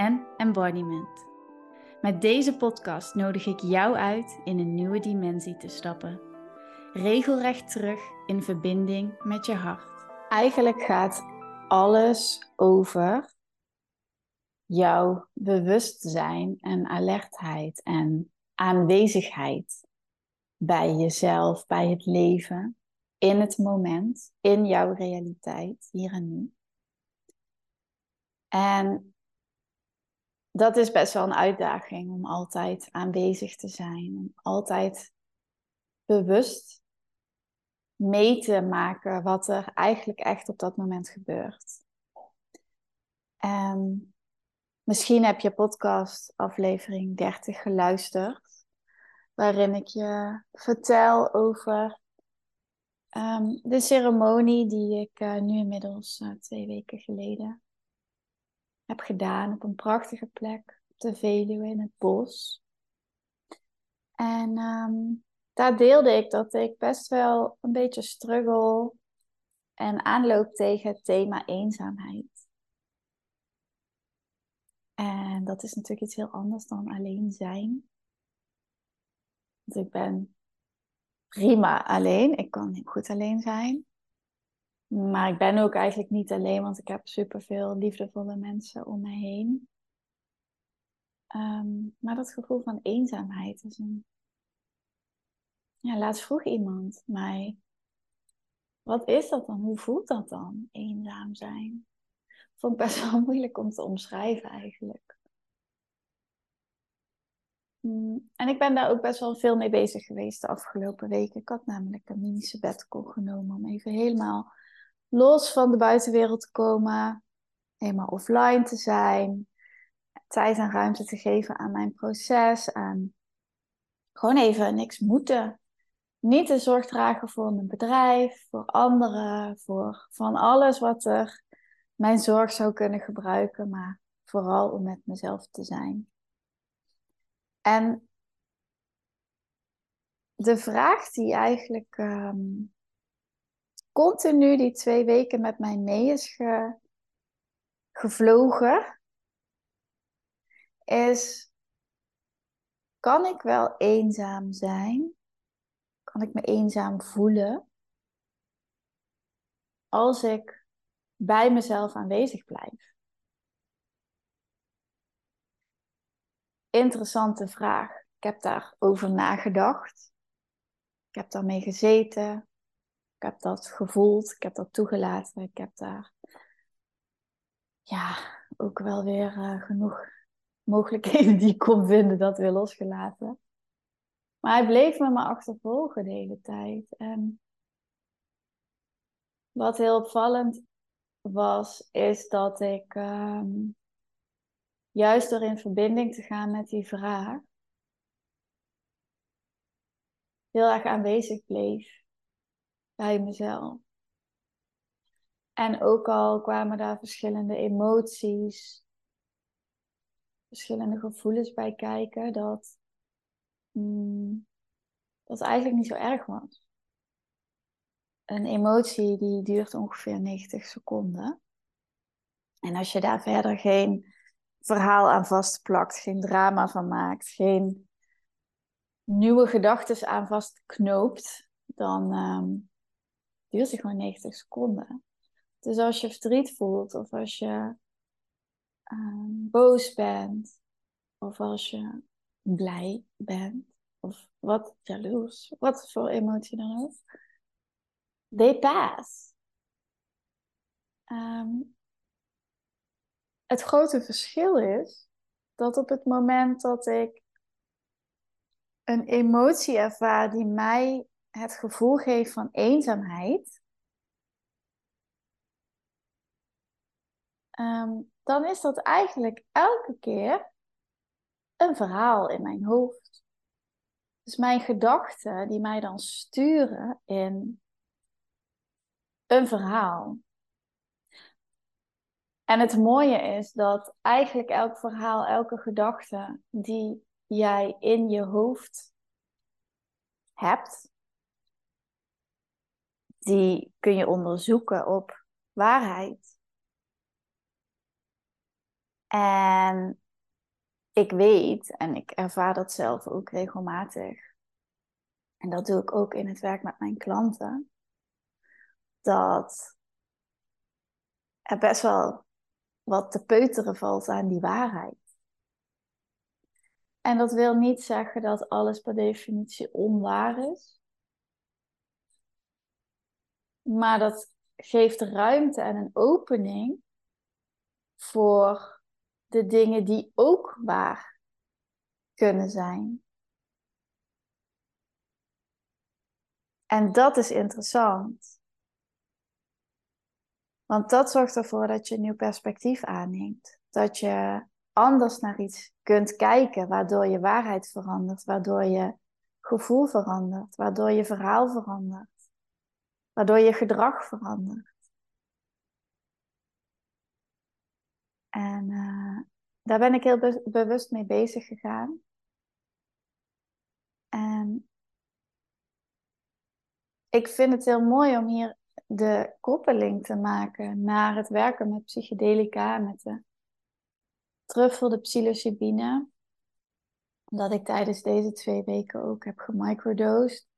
en embodiment. Met deze podcast nodig ik jou uit in een nieuwe dimensie te stappen. Regelrecht terug in verbinding met je hart. Eigenlijk gaat alles over jouw bewustzijn en alertheid en aanwezigheid bij jezelf, bij het leven, in het moment, in jouw realiteit, hier en nu. En dat is best wel een uitdaging om altijd aanwezig te zijn, om altijd bewust mee te maken wat er eigenlijk echt op dat moment gebeurt. En misschien heb je podcast aflevering 30 geluisterd, waarin ik je vertel over ehm, de ceremonie die ik uh, nu inmiddels uh, twee weken geleden heb gedaan op een prachtige plek op de Veluwe in het bos. En ehm, daar deelde ik dat ik best wel een beetje struggle en aanloop tegen het thema eenzaamheid. En dat is natuurlijk iets heel anders dan alleen zijn. Want ik ben prima alleen. Ik kan niet goed alleen zijn. Maar ik ben ook eigenlijk niet alleen, want ik heb superveel liefdevolle mensen om me heen. Ehm, maar dat gevoel van eenzaamheid is een. Ja, laatst vroeg iemand mij: wat is dat dan? Hoe voelt dat dan, eenzaam zijn? Vond ik best wel moeilijk om te omschrijven eigenlijk. Mm, en ik ben daar ook best wel veel mee bezig geweest de afgelopen weken. Ik had namelijk een mini sabbatical genomen om even helemaal los van de buitenwereld te komen, helemaal offline te zijn, tijd en ruimte te geven aan mijn proces en gewoon even niks moeten. Niet de zorg dragen voor mijn bedrijf, voor anderen, voor van alles wat er mijn zorg zou kunnen gebruiken, maar vooral om met mezelf te zijn. En de vraag die eigenlijk ehm, continu die twee weken met mij mee is gevlogen, is: kan ik wel eenzaam zijn? Kan ik me eenzaam voelen? Als ik bij mezelf aanwezig blijf? Interessante vraag. Ik heb daarover nagedacht. Ik heb daarmee gezeten. Ik heb dat gevoeld, ik heb dat toegelaten, ik heb daar ja, ook wel weer uh, genoeg mogelijkheden die ik kon vinden, dat weer losgelaten. Maar hij bleef me maar achtervolgen de hele tijd. En wat heel opvallend was, is dat ik um, juist door in verbinding te gaan met die vraag, heel erg aanwezig bleef bij mezelf. En ook al kwamen daar verschillende emoties, verschillende gevoelens bij kijken, dat mm, dat eigenlijk niet zo erg was. Een emotie die duurt ongeveer 90 seconden. En als je daar verder geen verhaal aan vastplakt, geen drama van maakt, geen nieuwe gedachten aan vastknoopt, dan, um, duurt gewoon 90 seconden. Dus als je verdriet voelt, of als je uh, boos bent, of als je blij bent, of wat jaloers, wat voor emotie dan ook, they pass. Um, het grote verschil is dat op het moment dat ik een emotie ervaar die mij het gevoel geeft van eenzaamheid, um, dan is dat eigenlijk elke keer een verhaal in mijn hoofd. Dus mijn gedachten die mij dan sturen in een verhaal. En het mooie is dat eigenlijk elk verhaal, elke gedachte die jij in je hoofd hebt, die kun je onderzoeken op waarheid. En ik weet, en ik ervaar dat zelf ook regelmatig, en dat doe ik ook in het werk met mijn klanten, dat er best wel wat te peuteren valt aan die waarheid. En dat wil niet zeggen dat alles per definitie onwaar is. Maar dat geeft ruimte en een opening voor de dingen die ook waar kunnen zijn. En dat is interessant. Want dat zorgt ervoor dat je een nieuw perspectief aanneemt. Dat je anders naar iets kunt kijken, waardoor je waarheid verandert, waardoor je gevoel verandert, waardoor je verhaal verandert, waardoor je gedrag verandert. En uh, daar ben ik heel bewust mee bezig gegaan. En ik vind het heel mooi om hier de koppeling te maken naar het werken met psychedelica, met de truffel, de psilocybine. Dat ik tijdens deze twee weken ook heb gemicrodosed.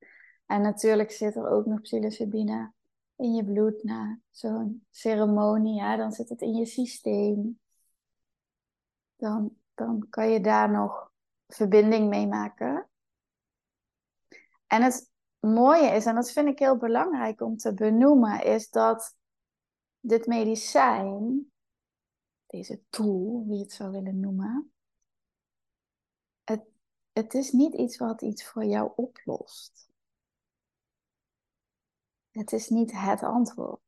En natuurlijk zit er ook nog psilocybine in je bloed na zo'n ceremonie. Ja, dan zit het in je systeem. Dan, dan kan je daar nog verbinding mee maken. En het mooie is, en dat vind ik heel belangrijk om te benoemen, is dat dit medicijn, deze tool, wie het zou willen noemen, het, het is niet iets wat iets voor jou oplost. Het is niet het antwoord.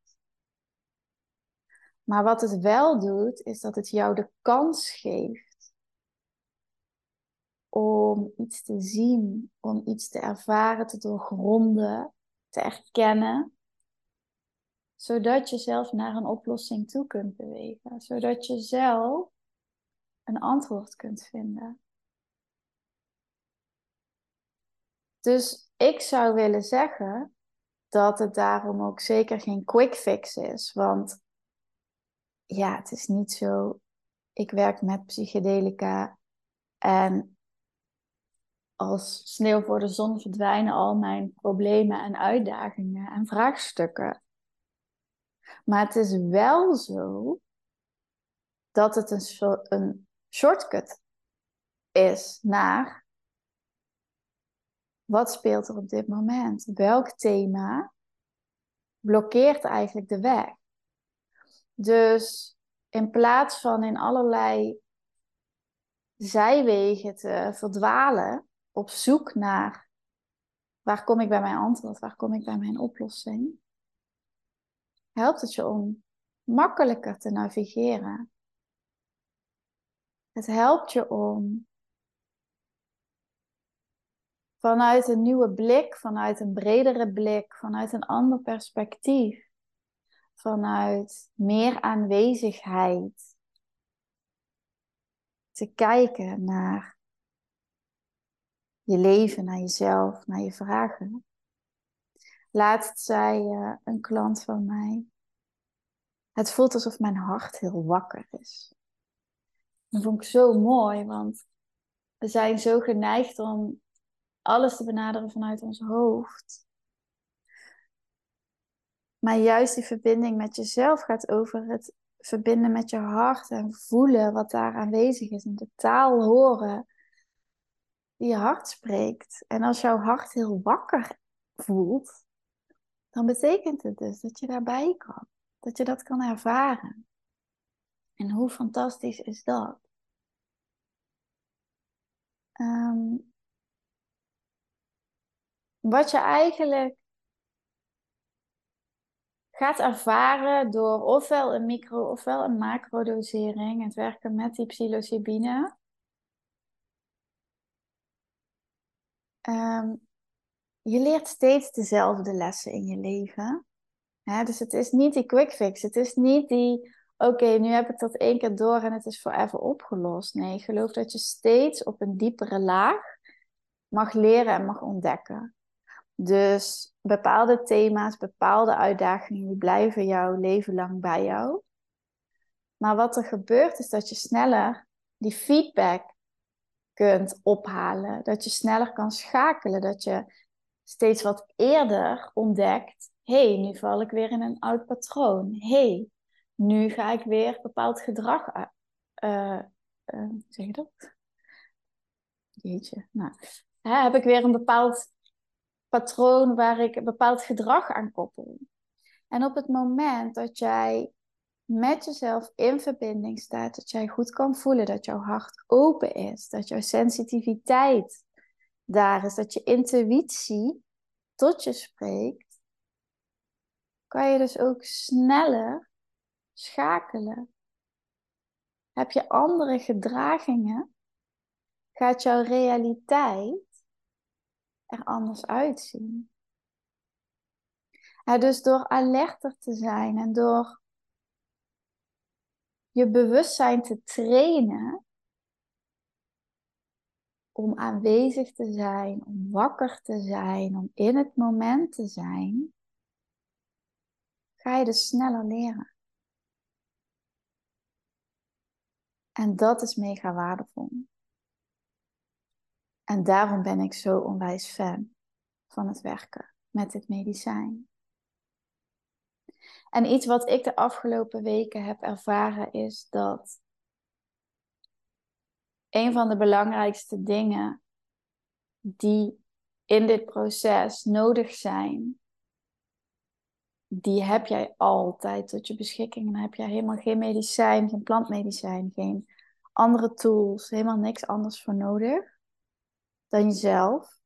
Maar wat het wel doet, is dat het jou de kans geeft om iets te zien, om iets te ervaren, te doorgronden, te erkennen, zodat je zelf naar een oplossing toe kunt bewegen, zodat je zelf een antwoord kunt vinden. Dus ik zou willen zeggen dat het daarom ook zeker geen quick fix is, want ja, het is niet zo. Ik werk met psychedelica en als sneeuw voor de zon verdwijnen al mijn problemen en uitdagingen en vraagstukken. Maar het is wel zo dat het een, een shortcut is naar wat speelt er op dit moment? Welk thema blokkeert eigenlijk de weg? Dus in plaats van in allerlei zijwegen te verdwalen, op zoek naar waar kom ik bij mijn antwoord, waar kom ik bij mijn oplossing, helpt het je om makkelijker te navigeren. Het helpt je om vanuit een nieuwe blik, vanuit een bredere blik, vanuit een ander perspectief, vanuit meer aanwezigheid te kijken naar je leven, naar jezelf, naar je vragen. Laatst zei uh, een klant van mij: Het voelt alsof mijn hart heel wakker is. Dat vond ik zo mooi, want we zijn zo geneigd om alles te benaderen vanuit ons hoofd. Maar juist die verbinding met jezelf gaat over het verbinden met je hart en voelen wat daar aanwezig is en de taal horen die je hart spreekt. En als jouw hart heel wakker voelt, dan betekent het dus dat je daarbij kan. Dat je dat kan ervaren. En hoe fantastisch is dat? Ehm, wat je eigenlijk gaat ervaren door ofwel een micro- ofwel een macrodosering, het werken met die psilocybine, ehm, je leert steeds dezelfde lessen in je leven. dus het is niet die quick fix. Het is niet die, oké, nu heb ik dat één keer door en het is forever opgelost. Nee, ik geloof dat je steeds op een diepere laag mag leren en mag ontdekken. Dus bepaalde thema's, bepaalde uitdagingen, die blijven jouw leven lang bij jou. Maar wat er gebeurt is dat je sneller die feedback kunt ophalen. Dat je sneller kan schakelen. Dat je steeds wat eerder ontdekt: hey, nu val ik weer in een oud patroon. Hey, nu ga ik weer bepaald gedrag. Uh, uh, zeg je dat? Jeetje. Nou, hè, heb ik weer een bepaald patroon waar ik een bepaald gedrag aan koppel. En op het moment dat jij met jezelf in verbinding staat, dat jij goed kan voelen, dat jouw hart open is, dat jouw sensitiviteit daar is, dat je intuïtie tot je spreekt, kan je dus ook sneller schakelen. Heb je andere gedragingen, gaat jouw realiteit er anders uitzien. dus door alerter te zijn en door je bewustzijn te trainen om aanwezig te zijn, om wakker te zijn, om in het moment te zijn, ga je dus sneller leren. En dat is mega waardevol. En daarom ben ik zo onwijs fan van het werken met dit medicijn. En iets wat ik de afgelopen weken heb ervaren is dat een van de belangrijkste dingen die in dit proces nodig zijn, die heb jij altijd tot je beschikking. Dan heb jij helemaal geen medicijn, geen plantmedicijn, geen andere tools, helemaal niks anders voor nodig dan jezelf.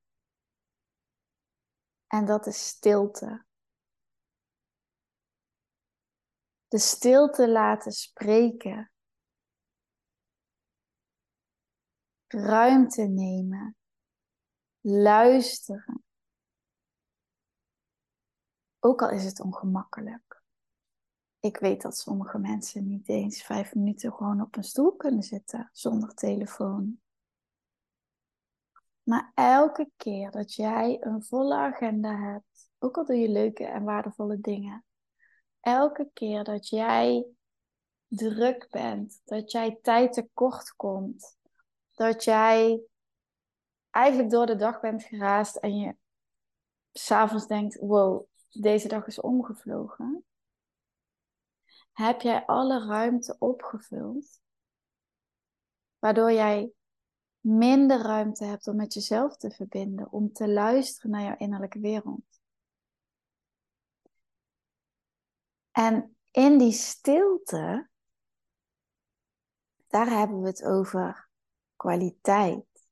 En dat is stilte. De stilte laten spreken. Ruimte nemen. Luisteren. Ook al is het ongemakkelijk. Ik weet dat sommige mensen niet eens vijf minuten gewoon op een stoel kunnen zitten zonder telefoon. Maar elke keer dat jij een volle agenda hebt, ook al doe je leuke en waardevolle dingen, elke keer dat jij druk bent, dat jij tijd tekort komt, dat jij eigenlijk door de dag bent geraast en je s'avonds denkt: wow, deze dag is omgevlogen. Heb jij alle ruimte opgevuld, waardoor jij minder ruimte hebt om met jezelf te verbinden, om te luisteren naar jouw innerlijke wereld. En in die stilte, daar hebben we het over kwaliteit,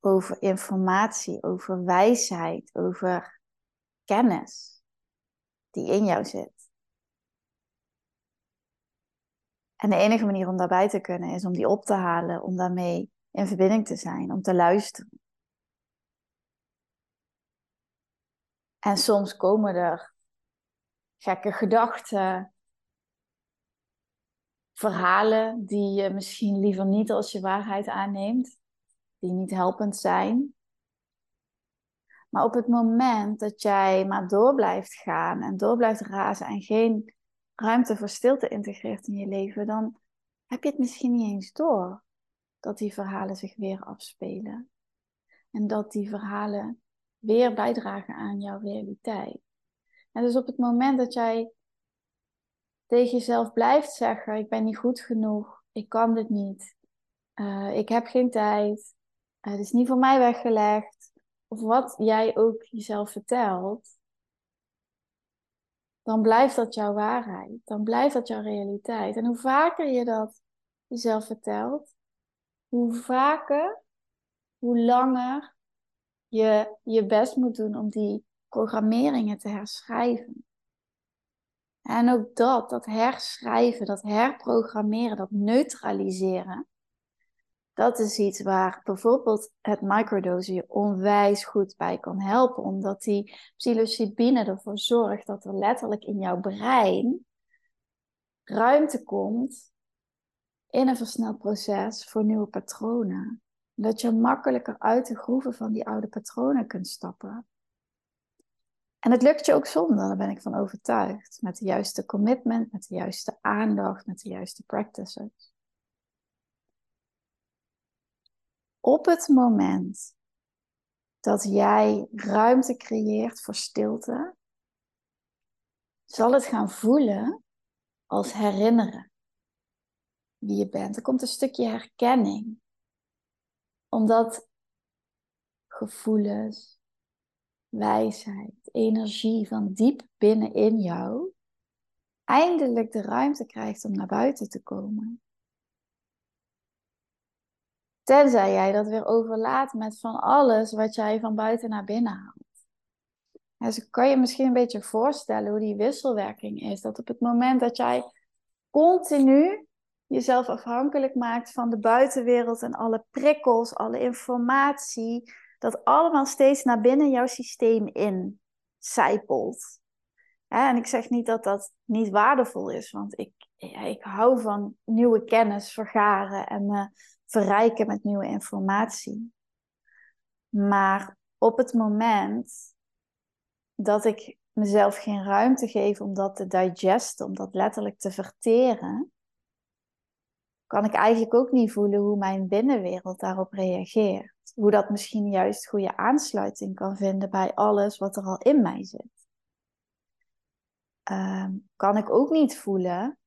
over informatie, over wijsheid, over kennis die in jou zit. En de enige manier om daarbij te kunnen is om die op te halen, om daarmee in verbinding te zijn, om te luisteren. En soms komen er gekke gedachten, verhalen die je misschien liever niet als je waarheid aanneemt, die niet helpend zijn. Maar op het moment dat jij maar door blijft gaan en door blijft razen en geen ruimte voor stilte integreert in je leven, dan heb je het misschien niet eens door dat die verhalen zich weer afspelen. En dat die verhalen weer bijdragen aan jouw realiteit. En dus op het moment dat jij tegen jezelf blijft zeggen: Ik ben niet goed genoeg, ik kan dit niet, uh, ik heb geen tijd, het is niet voor mij weggelegd, of wat jij ook jezelf vertelt, dan blijft dat jouw waarheid. Dan blijft dat jouw realiteit. En hoe vaker je dat jezelf vertelt, hoe vaker, hoe langer je je best moet doen om die programmeringen te herschrijven. En ook dat, dat herschrijven, dat herprogrammeren, dat neutraliseren, dat is iets waar bijvoorbeeld het microdosen je onwijs goed bij kan helpen. Omdat die psilocybine ervoor zorgt dat er letterlijk in jouw brein ruimte komt in een versneld proces voor nieuwe patronen. Dat je makkelijker uit de groeven van die oude patronen kunt stappen. En het lukt je ook zonder, daar ben ik van overtuigd. Met de juiste commitment, met de juiste aandacht, met de juiste practices. Op het moment dat jij ruimte creëert voor stilte, zal het gaan voelen als herinneren wie je bent. Er komt een stukje herkenning. Omdat gevoelens, wijsheid, energie van diep binnenin jou eindelijk de ruimte krijgt om naar buiten te komen. Tenzij jij dat weer overlaat met van alles wat jij van buiten naar binnen haalt. Dus kan je misschien een beetje voorstellen hoe die wisselwerking is. Dat op het moment dat jij continu jezelf afhankelijk maakt van de buitenwereld en alle prikkels, alle informatie, dat allemaal steeds naar binnen jouw systeem in zijpelt. En ik zeg niet dat dat niet waardevol is, want ik, ik hou van nieuwe kennis vergaren en verrijken met nieuwe informatie. Maar op het moment dat ik mezelf geen ruimte geef om dat te digesten, om dat letterlijk te verteren, kan ik eigenlijk ook niet voelen hoe mijn binnenwereld daarop reageert. Hoe dat misschien juist goede aansluiting kan vinden bij alles wat er al in mij zit. Ehm, kan ik ook niet voelen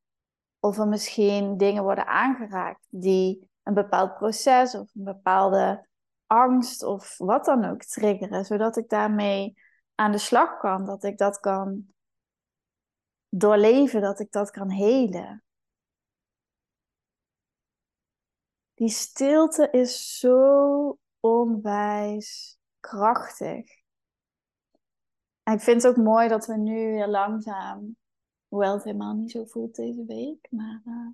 of er misschien dingen worden aangeraakt die een bepaald proces of een bepaalde angst of wat dan ook triggeren, zodat ik daarmee aan de slag kan, dat ik dat kan doorleven, dat ik dat kan helen. Die stilte is zo onwijs krachtig. En ik vind het ook mooi dat we nu weer langzaam, hoewel het helemaal niet zo voelt deze week, maar uh,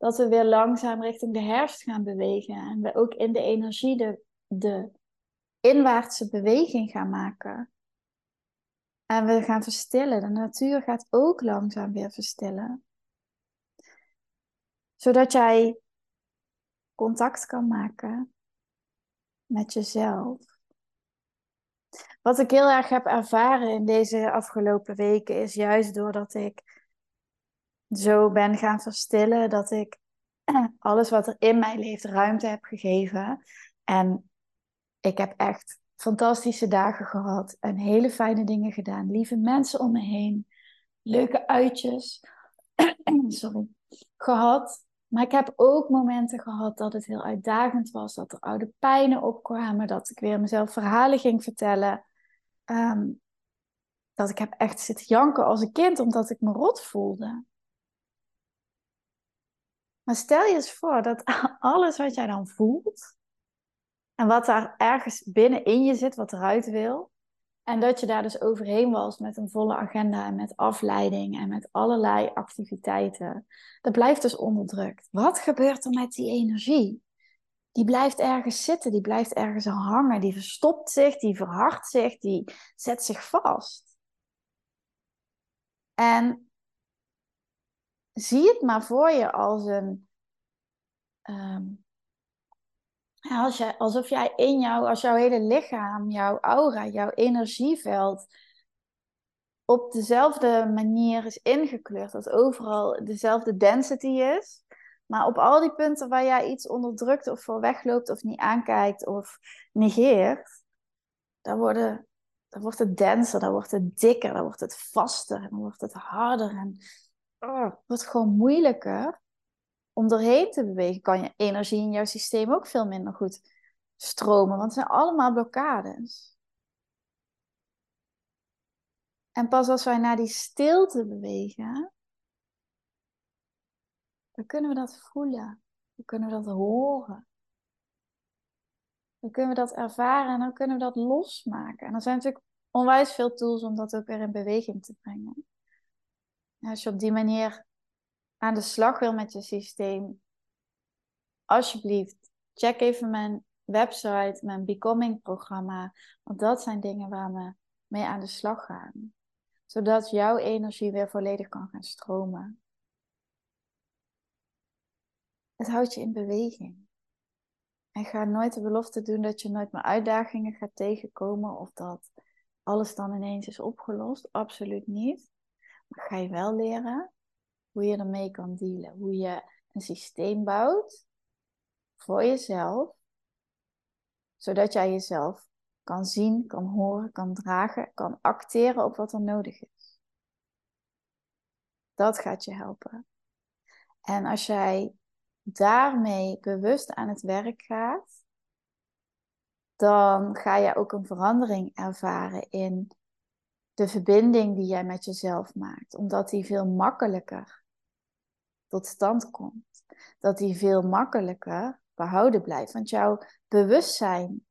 dat we weer langzaam richting de herfst gaan bewegen. En we ook in de energie de, de inwaartse beweging gaan maken. En we gaan verstillen. De natuur gaat ook langzaam weer verstillen. Zodat jij contact kan maken met jezelf. Wat ik heel erg heb ervaren in deze afgelopen weken is juist doordat ik zo ben gaan verstillen dat ik alles wat er in mij leeft ruimte heb gegeven. En ik heb echt fantastische dagen gehad en hele fijne dingen gedaan. Lieve mensen om me heen, leuke uitjes sorry, gehad. Maar ik heb ook momenten gehad dat het heel uitdagend was, dat er oude pijnen opkwamen, dat ik weer mezelf verhalen ging vertellen. Ehm, dat ik heb echt zitten janken als een kind omdat ik me rot voelde. Maar stel je eens voor dat alles wat jij dan voelt en wat daar ergens binnenin je zit, wat eruit wil, en dat je daar dus overheen was met een volle agenda en met afleiding en met allerlei activiteiten, dat blijft dus onderdrukt. Wat gebeurt er met die energie? Die blijft ergens zitten, die blijft ergens hangen, die verstopt zich, die verhardt zich, die zet zich vast. En zie het maar voor je als een. Ehm, als je, alsof jij in jou, als jouw hele lichaam, jouw aura, jouw energieveld op dezelfde manier is ingekleurd, dat overal dezelfde density is. Maar op al die punten waar jij iets onderdrukt of voor wegloopt of niet aankijkt of negeert, dan, worden, dan wordt het denser, dan wordt het dikker, dan wordt het vaster, dan wordt het harder. En oh, wordt gewoon moeilijker om doorheen te bewegen. Kan je energie in jouw systeem ook veel minder goed stromen, want het zijn allemaal blokkades. En pas als wij naar die stilte bewegen, dan kunnen we dat voelen. Dan kunnen we dat horen. Dan kunnen we dat ervaren en dan kunnen we dat losmaken. En er zijn natuurlijk onwijs veel tools om dat ook weer in beweging te brengen. Als je op die manier aan de slag wil met je systeem, alsjeblieft, check even mijn website, mijn Becoming programma. Want dat zijn dingen waar we mee aan de slag gaan. Zodat jouw energie weer volledig kan gaan stromen. Het houdt je in beweging. En ga nooit de belofte doen dat je nooit meer uitdagingen gaat tegenkomen of dat alles dan ineens is opgelost. Absoluut niet. Ga je wel leren hoe je ermee kan dealen. Hoe je een systeem bouwt voor jezelf, zodat jij jezelf kan zien, kan horen, kan dragen, kan acteren op wat er nodig is. Dat gaat je helpen. En als jij daarmee bewust aan het werk gaat, dan ga je ook een verandering ervaren in de verbinding die jij met jezelf maakt, omdat die veel makkelijker tot stand komt. Dat die veel makkelijker behouden blijft, want jouw bewustzijn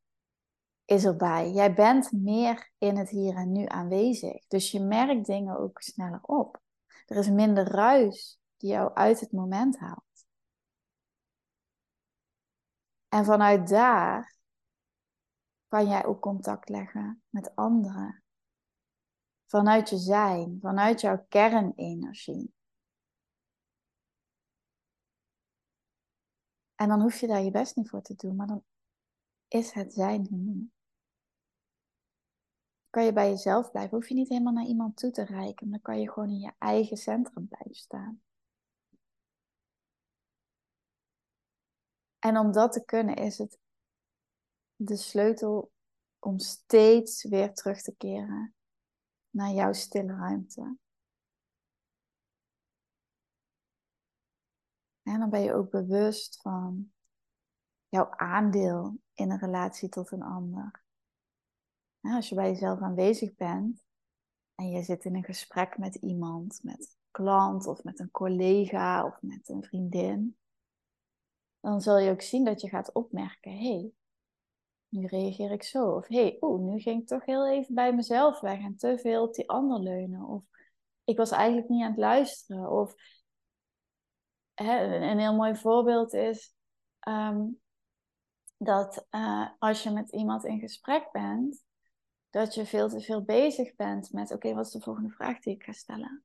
is erbij. Jij bent meer in het hier en nu aanwezig, dus je merkt dingen ook sneller op. Er is minder ruis die jou uit het moment haalt. En vanuit daar kan jij ook contact leggen met anderen. Vanuit je zijn, vanuit jouw kernenergie. En dan hoef je daar je best niet voor te doen, maar dan is het zijn genoeg. Kan je bij jezelf blijven, hoef je niet helemaal naar iemand toe te reiken, dan kan je gewoon in je eigen centrum blijven staan. En om dat te kunnen is het de sleutel om steeds weer terug te keren naar jouw stille ruimte. En dan ben je ook bewust van jouw aandeel in een relatie tot een ander. als je bij jezelf aanwezig bent en je zit in een gesprek met iemand, met een klant of met een collega of met een vriendin, dan zul je ook zien dat je gaat opmerken: hé, hey, nu reageer ik zo. Of hey, oeh, nu ging ik toch heel even bij mezelf weg en te veel op die ander leunen. Of ik was eigenlijk niet aan het luisteren. Of hè, een heel mooi voorbeeld is ehm, dat uh, als je met iemand in gesprek bent, dat je veel te veel bezig bent met: oké, wat is de volgende vraag die ik ga stellen?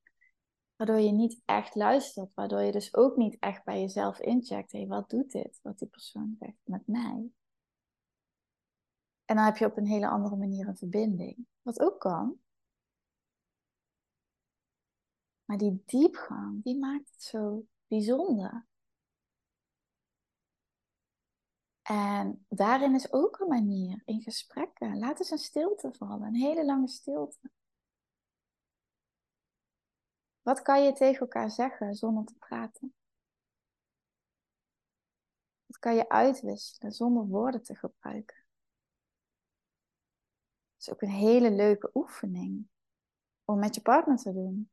Waardoor je niet echt luistert, waardoor je dus ook niet echt bij jezelf incheckt: hé, hey, wat doet dit, wat die persoon zegt met mij? En dan heb je op een hele andere manier een verbinding. Wat ook kan. Maar die diepgang, die maakt het zo bijzonder. En daarin is ook een manier, in gesprekken. Laat eens een stilte vallen, een hele lange stilte. Wat kan je tegen elkaar zeggen zonder te praten? Wat kan je uitwisselen zonder woorden te gebruiken? Is ook een hele leuke oefening om met je partner te doen.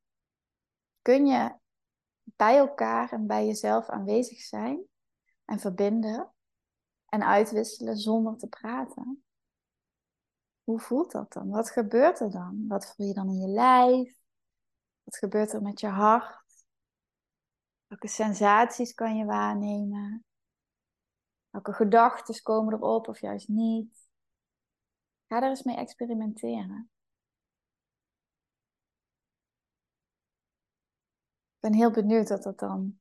Kun je bij elkaar en bij jezelf aanwezig zijn en verbinden en uitwisselen zonder te praten? Hoe voelt dat dan? Wat gebeurt er dan? Wat voel je dan in je lijf? Wat gebeurt er met je hart? Welke sensaties kan je waarnemen? Welke gedachten komen erop of juist niet? Ga daar eens mee experimenteren. Ik ben heel benieuwd wat dat dan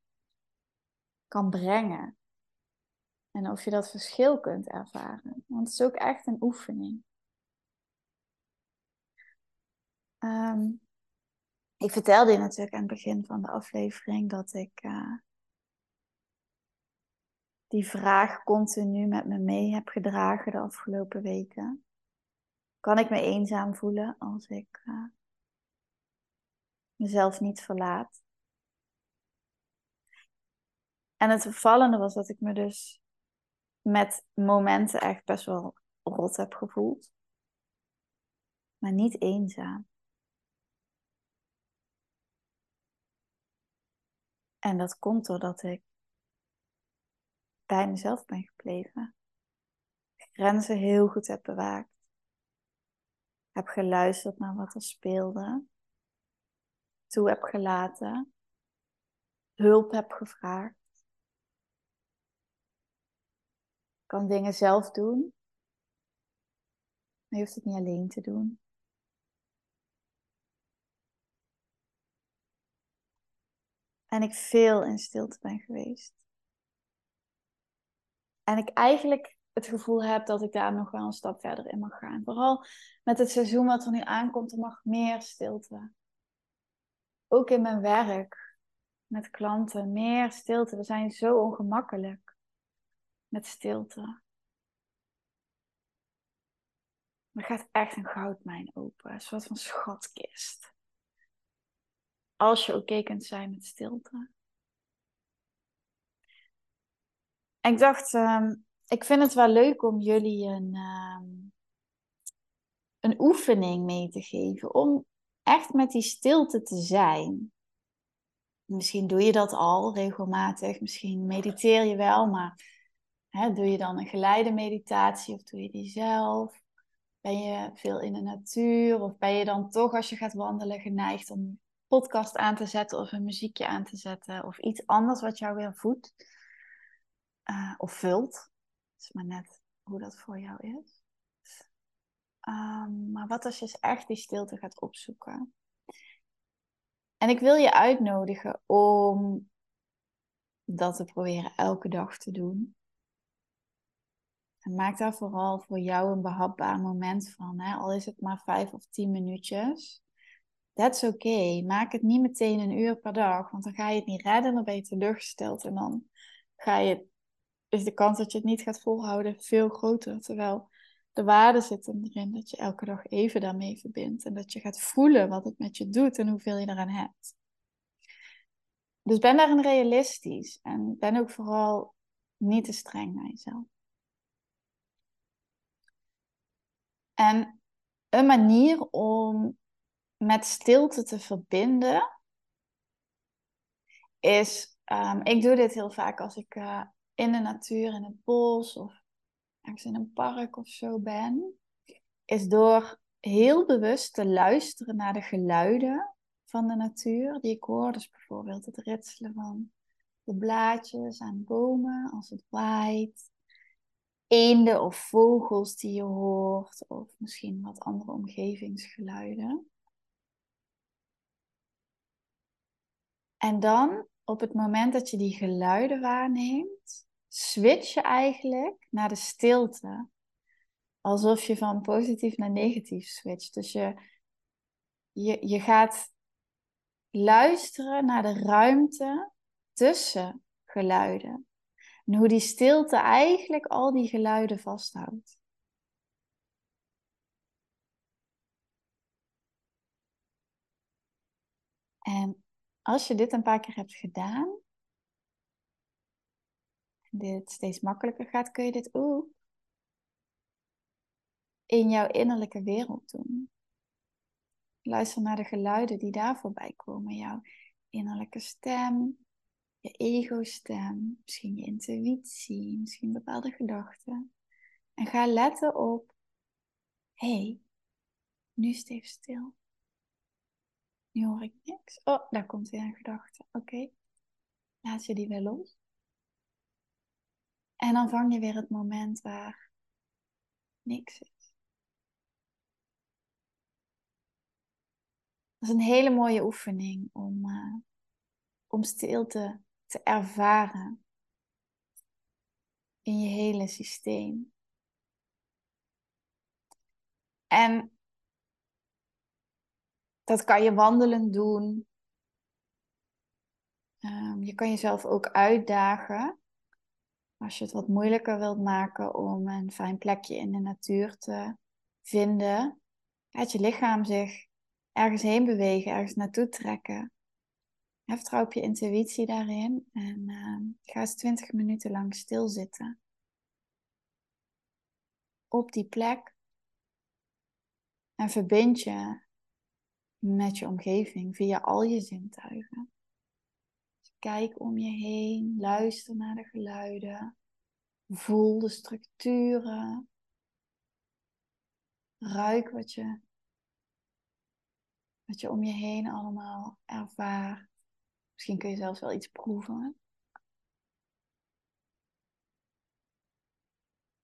kan brengen. En of je dat verschil kunt ervaren. Want het is ook echt een oefening. Ehm, ik vertelde je natuurlijk aan het begin van de aflevering dat ik uh, die vraag continu met me mee heb gedragen de afgelopen weken kan ik me eenzaam voelen als ik uh, mezelf niet verlaat. En het vervallende was dat ik me dus met momenten echt best wel rot heb gevoeld. Maar niet eenzaam. En dat komt doordat ik bij mezelf ben gebleven. Grenzen heel goed heb bewaakt heb geluisterd naar wat er speelde, toe heb gelaten, hulp heb gevraagd. kan dingen zelf doen. Maar je hoeft het niet alleen te doen. En ik veel in stilte ben geweest. En ik eigenlijk het gevoel heb dat ik daar nog wel een stap verder in mag gaan. Vooral met het seizoen wat er nu aankomt, er mag meer stilte. Ook in mijn werk, met klanten, meer stilte. We zijn zo ongemakkelijk met stilte. Er gaat echt een goudmijn open, een soort van schatkist. Als je oké kunt zijn met stilte. Ik dacht, ehm, ik vind het wel leuk om jullie een, ehm, een oefening mee te geven. Om echt met die stilte te zijn. Misschien doe je dat al regelmatig. Misschien mediteer je wel, maar hè, doe je dan een geleide meditatie of doe je die zelf? Ben je veel in de natuur? Of ben je dan toch, als je gaat wandelen, geneigd om een podcast aan te zetten of een muziekje aan te zetten? Of iets anders wat jou weer voedt uh, of vult? Is maar net hoe dat voor jou is. Um, maar wat als je echt die stilte gaat opzoeken? En ik wil je uitnodigen om dat te proberen elke dag te doen. En maak daar vooral voor jou een behapbaar moment van. Hè? Al is het maar vijf of tien minuutjes. That's oké. Okay. Maak het niet meteen een uur per dag. Want dan ga je het niet redden. Dan ben je teleurgesteld. En dan ga je, is de kans dat je het niet gaat volhouden veel groter. Terwijl de waarde zit erin dat je elke dag even daarmee verbindt. En dat je gaat voelen wat het met je doet en hoeveel je eraan hebt. Dus ben daarin realistisch. En ben ook vooral niet te streng naar jezelf. En een manier om met stilte te verbinden is, um, ik doe dit heel vaak als ik uh, in de natuur, in het bos of ergens in een park of zo ben, is door heel bewust te luisteren naar de geluiden van de natuur die ik hoor. Dus bijvoorbeeld het ritselen van de blaadjes aan bomen als het waait eenden of vogels die je hoort, of misschien wat andere omgevingsgeluiden. En dan, op het moment dat je die geluiden waarneemt, switch je eigenlijk naar de stilte. Alsof je van positief naar negatief switcht. Dus je, je, je gaat luisteren naar de ruimte tussen geluiden. En hoe die stilte eigenlijk al die geluiden vasthoudt. En als je dit een paar keer hebt gedaan, dit steeds makkelijker gaat, kun je dit ook in jouw innerlijke wereld doen. Luister naar de geluiden die daar voorbij komen. Jouw innerlijke stem, je ego-stem, misschien je intuïtie, misschien bepaalde gedachten. En ga letten op, hé, hey, nu is het stil. Nu hoor ik niks. Oh, daar komt weer een gedachte. Oké, laat je die weer los. En dan vang je weer het moment waar niks is. Dat is een hele mooie oefening om, uh, om stilte te ervaren in je hele systeem. En dat kan je wandelend doen. Um, je kan jezelf ook uitdagen. Als je het wat moeilijker wilt maken om een fijn plekje in de natuur te vinden. Laat je lichaam zich ergens heen bewegen, ergens naartoe trekken. Vertrouw op je intuïtie daarin en uh, ga eens 20 minuten lang stilzitten. Op die plek. En verbind je met je omgeving via al je zintuigen. Kijk om je heen, luister naar de geluiden, voel de structuren, ruik wat je, wat je om je heen allemaal ervaart. Misschien kun je zelfs wel iets proeven.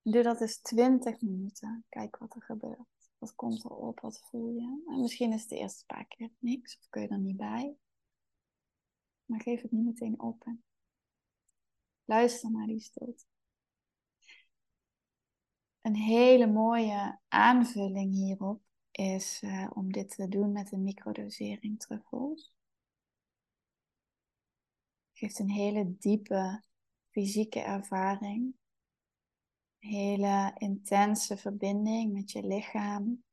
Doe dat eens 20 minuten. Kijk wat er gebeurt. Wat komt er op? Wat voel je? En misschien is het de eerste paar keer niks of kun je er niet bij. Maar geef het niet meteen op. Luister naar die stilte. Een hele mooie aanvulling hierop is uh, om dit te doen met een microdosering truffels. Geeft een hele diepe fysieke ervaring. Een hele intense verbinding met je lichaam,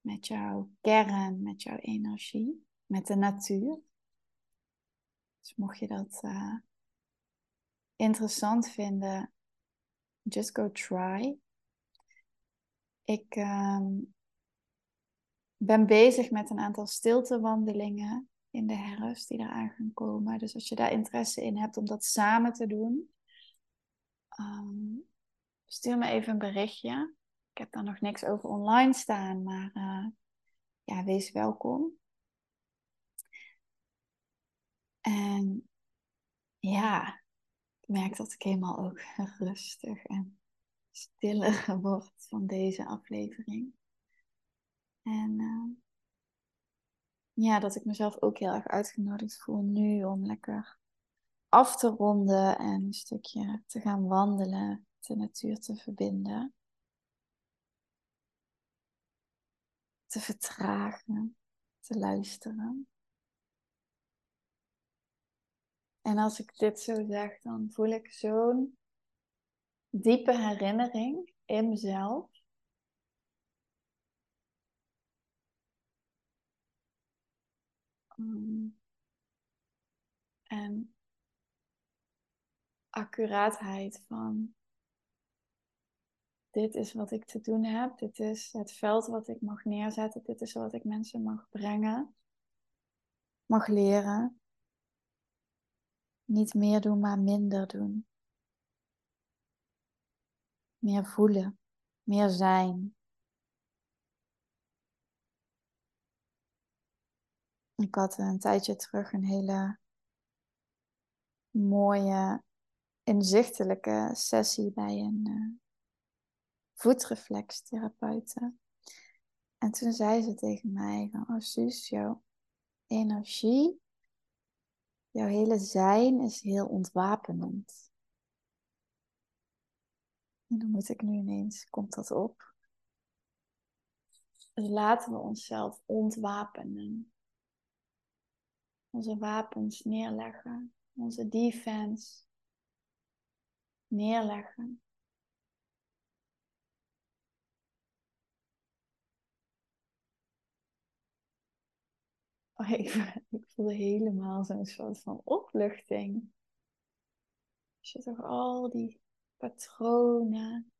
met jouw kern, met jouw energie, met de natuur. Dus mocht je dat uh, interessant vinden, just go try. Ik um, ben bezig met een aantal stiltewandelingen in de herfst die eraan gaan komen. Dus als je daar interesse in hebt om dat samen te doen, um, stuur me even een berichtje. Ik heb daar nog niks over online staan, maar uh, ja, wees welkom. En ja, ik merk dat ik helemaal ook rustig en stiller word van deze aflevering. En uh, ja, dat ik mezelf ook heel erg uitgenodigd voel nu om lekker af te ronden en een stukje te gaan wandelen, de natuur te verbinden. Te vertragen, te luisteren. En als ik dit zo zeg, dan voel ik zo'n diepe herinnering in mezelf. Um, en accuraatheid van dit is wat ik te doen heb, dit is het veld wat ik mag neerzetten, dit is wat ik mensen mag brengen, mag leren. Niet meer doen, maar minder doen. Meer voelen, meer zijn. Ik had een tijdje terug een hele mooie, inzichtelijke sessie bij een uh, voetreflextherapeute. En toen zei ze tegen mij van, oh Suus, jouw energie, jouw hele zijn is heel ontwapenend. En dan moet ik nu ineens, komt dat op? Dus laten we onszelf ontwapenen. Onze wapens neerleggen. Onze defense neerleggen. Oh, ik, ik voelde helemaal zo'n soort van opluchting. Als je toch al die patronen,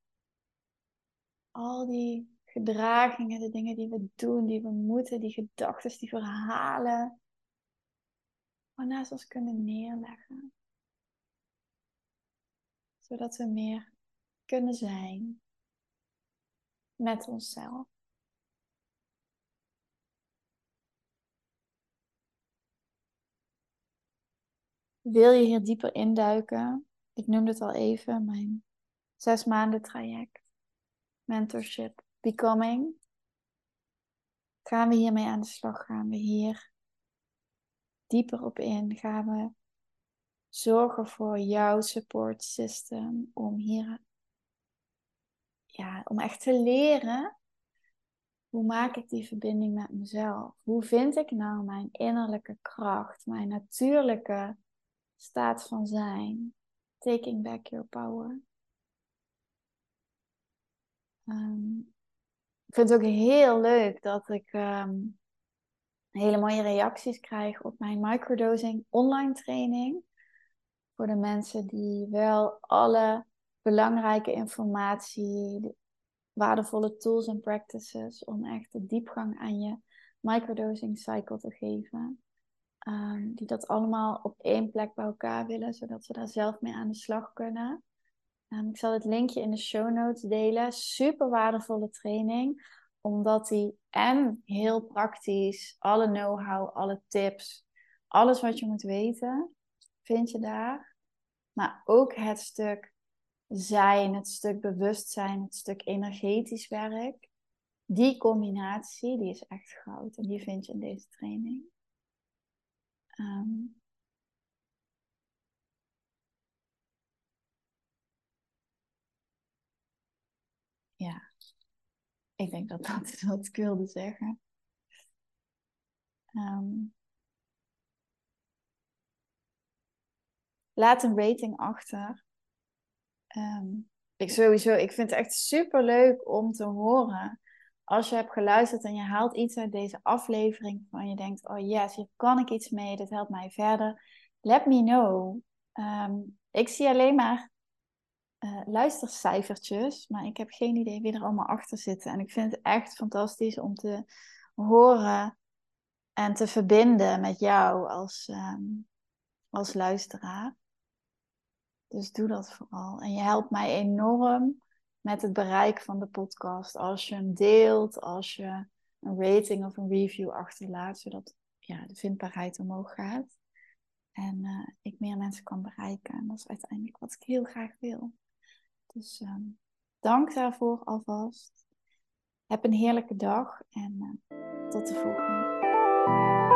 al die gedragingen, de dingen die we doen, die we moeten, die gedachten, die verhalen, maar naast ons kunnen neerleggen. Zodat we meer kunnen zijn met onszelf. Wil je hier dieper induiken? Ik noemde het al even, mijn zes maanden traject, mentorship, becoming. Gaan we hiermee aan de slag? Gaan we hier dieper op in? Gaan we zorgen voor jouw support system om hier, ja, om echt te leren hoe maak ik die verbinding met mezelf? Hoe vind ik nou mijn innerlijke kracht, mijn natuurlijke staat van zijn. Taking back your power. Um, ik vind het ook heel leuk dat ik um, hele mooie reacties krijg op mijn microdosing online training. Voor de mensen die wel alle belangrijke informatie, waardevolle tools en practices om echt de diepgang aan je microdosing cycle te geven. Ehm, die dat allemaal op één plek bij elkaar willen, zodat ze daar zelf mee aan de slag kunnen. Um, ik zal het linkje in de show notes delen. Super waardevolle training, omdat die en heel praktisch, alle know-how, alle tips, alles wat je moet weten, vind je daar. Maar ook het stuk zijn, het stuk bewustzijn, het stuk energetisch werk. Die combinatie, die is echt goud. En die vind je in deze training. Ehm, ja, ik denk dat dat is wat ik wilde zeggen. Ehm, laat een rating achter. Ehm, ik sowieso, ik vind het echt super leuk om te horen. Als je hebt geluisterd en je haalt iets uit deze aflevering van je denkt, oh yes, hier kan ik iets mee, dit helpt mij verder. Let me know. Ehm, ik zie alleen maar uh, luistercijfertjes, maar ik heb geen idee wie er allemaal achter zitten. En ik vind het echt fantastisch om te horen en te verbinden met jou als, ehm, als luisteraar. Dus doe dat vooral. En je helpt mij enorm met het bereik van de podcast. Als je hem deelt, als je een rating of een review achterlaat, zodat ja, de vindbaarheid omhoog gaat. En uh, ik meer mensen kan bereiken. En dat is uiteindelijk wat ik heel graag wil. Dus um, dank daarvoor alvast. Heb een heerlijke dag en uh, tot de volgende.